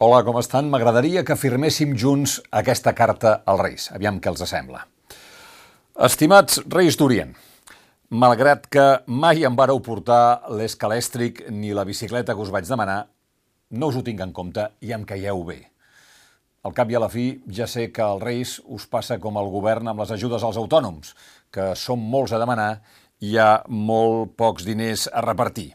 Hola, com estan? M'agradaria que firméssim junts aquesta carta als Reis. Aviam què els sembla. Estimats Reis d'Orient, malgrat que mai em vareu portar l'escalèstric ni la bicicleta que us vaig demanar, no us ho tinc en compte i em caieu bé. Al cap i a la fi, ja sé que el Reis us passa com el govern amb les ajudes als autònoms, que són molts a demanar i hi ha molt pocs diners a repartir.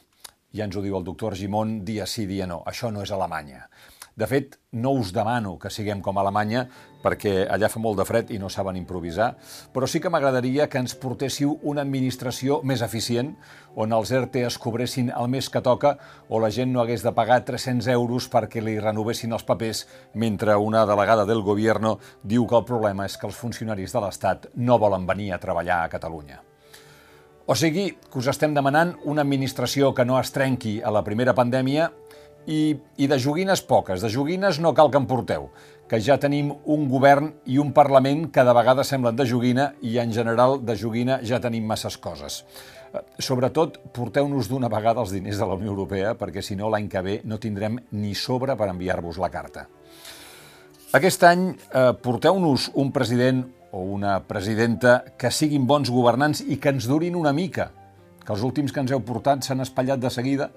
Ja ens ho diu el doctor Gimón dia sí, dia no. Això no és Alemanya. De fet, no us demano que siguem com Alemanya, perquè allà fa molt de fred i no saben improvisar, però sí que m'agradaria que ens portéssiu una administració més eficient, on els ERTE es cobressin el mes que toca o la gent no hagués de pagar 300 euros perquè li renovessin els papers, mentre una delegada del govern diu que el problema és que els funcionaris de l'Estat no volen venir a treballar a Catalunya. O sigui, que us estem demanant una administració que no es trenqui a la primera pandèmia i, i de joguines poques. De joguines no cal que en porteu, que ja tenim un govern i un Parlament que de vegades semblen de joguina i en general de joguina ja tenim masses coses. Eh, sobretot, porteu-nos d'una vegada els diners de la Unió Europea, perquè si no l'any que ve no tindrem ni sobre per enviar-vos la carta. Aquest any eh, porteu-nos un president o una presidenta que siguin bons governants i que ens durin una mica, que els últims que ens heu portat s'han espatllat de seguida,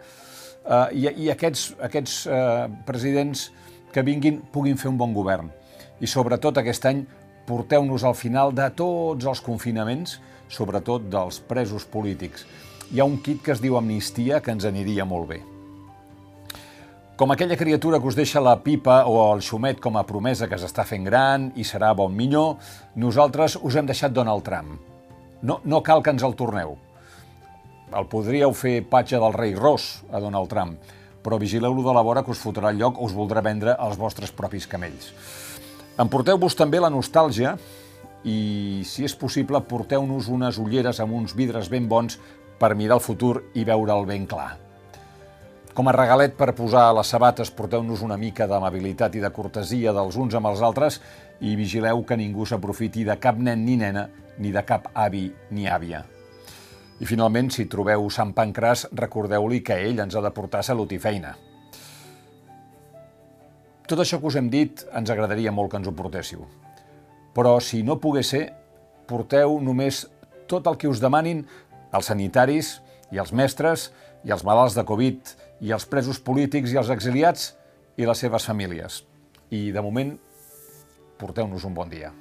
eh, i, i aquests, aquests eh, presidents que vinguin puguin fer un bon govern. I sobretot aquest any porteu-nos al final de tots els confinaments, sobretot dels presos polítics. Hi ha un kit que es diu amnistia que ens aniria molt bé. Com aquella criatura que us deixa la pipa o el xumet com a promesa que s'està fent gran i serà bon minyó, nosaltres us hem deixat Donald Trump. No, no cal que ens el torneu el podríeu fer patge del rei Ros a Donald Trump, però vigileu-lo de la vora que us fotrà el lloc o us voldrà vendre els vostres propis camells. Emporteu-vos també la nostàlgia i, si és possible, porteu-nos unes ulleres amb uns vidres ben bons per mirar el futur i veure'l ben clar. Com a regalet per posar a les sabates, porteu-nos una mica d'amabilitat i de cortesia dels uns amb els altres i vigileu que ningú s'aprofiti de cap nen ni nena, ni de cap avi ni àvia. I finalment, si trobeu Sant Pancràs, recordeu-li que ell ens ha de portar salut i feina. Tot això que us hem dit ens agradaria molt que ens ho portéssiu. Però si no pogués ser, porteu només tot el que us demanin els sanitaris i els mestres i els malalts de Covid i els presos polítics i els exiliats i les seves famílies. I, de moment, porteu-nos un bon dia.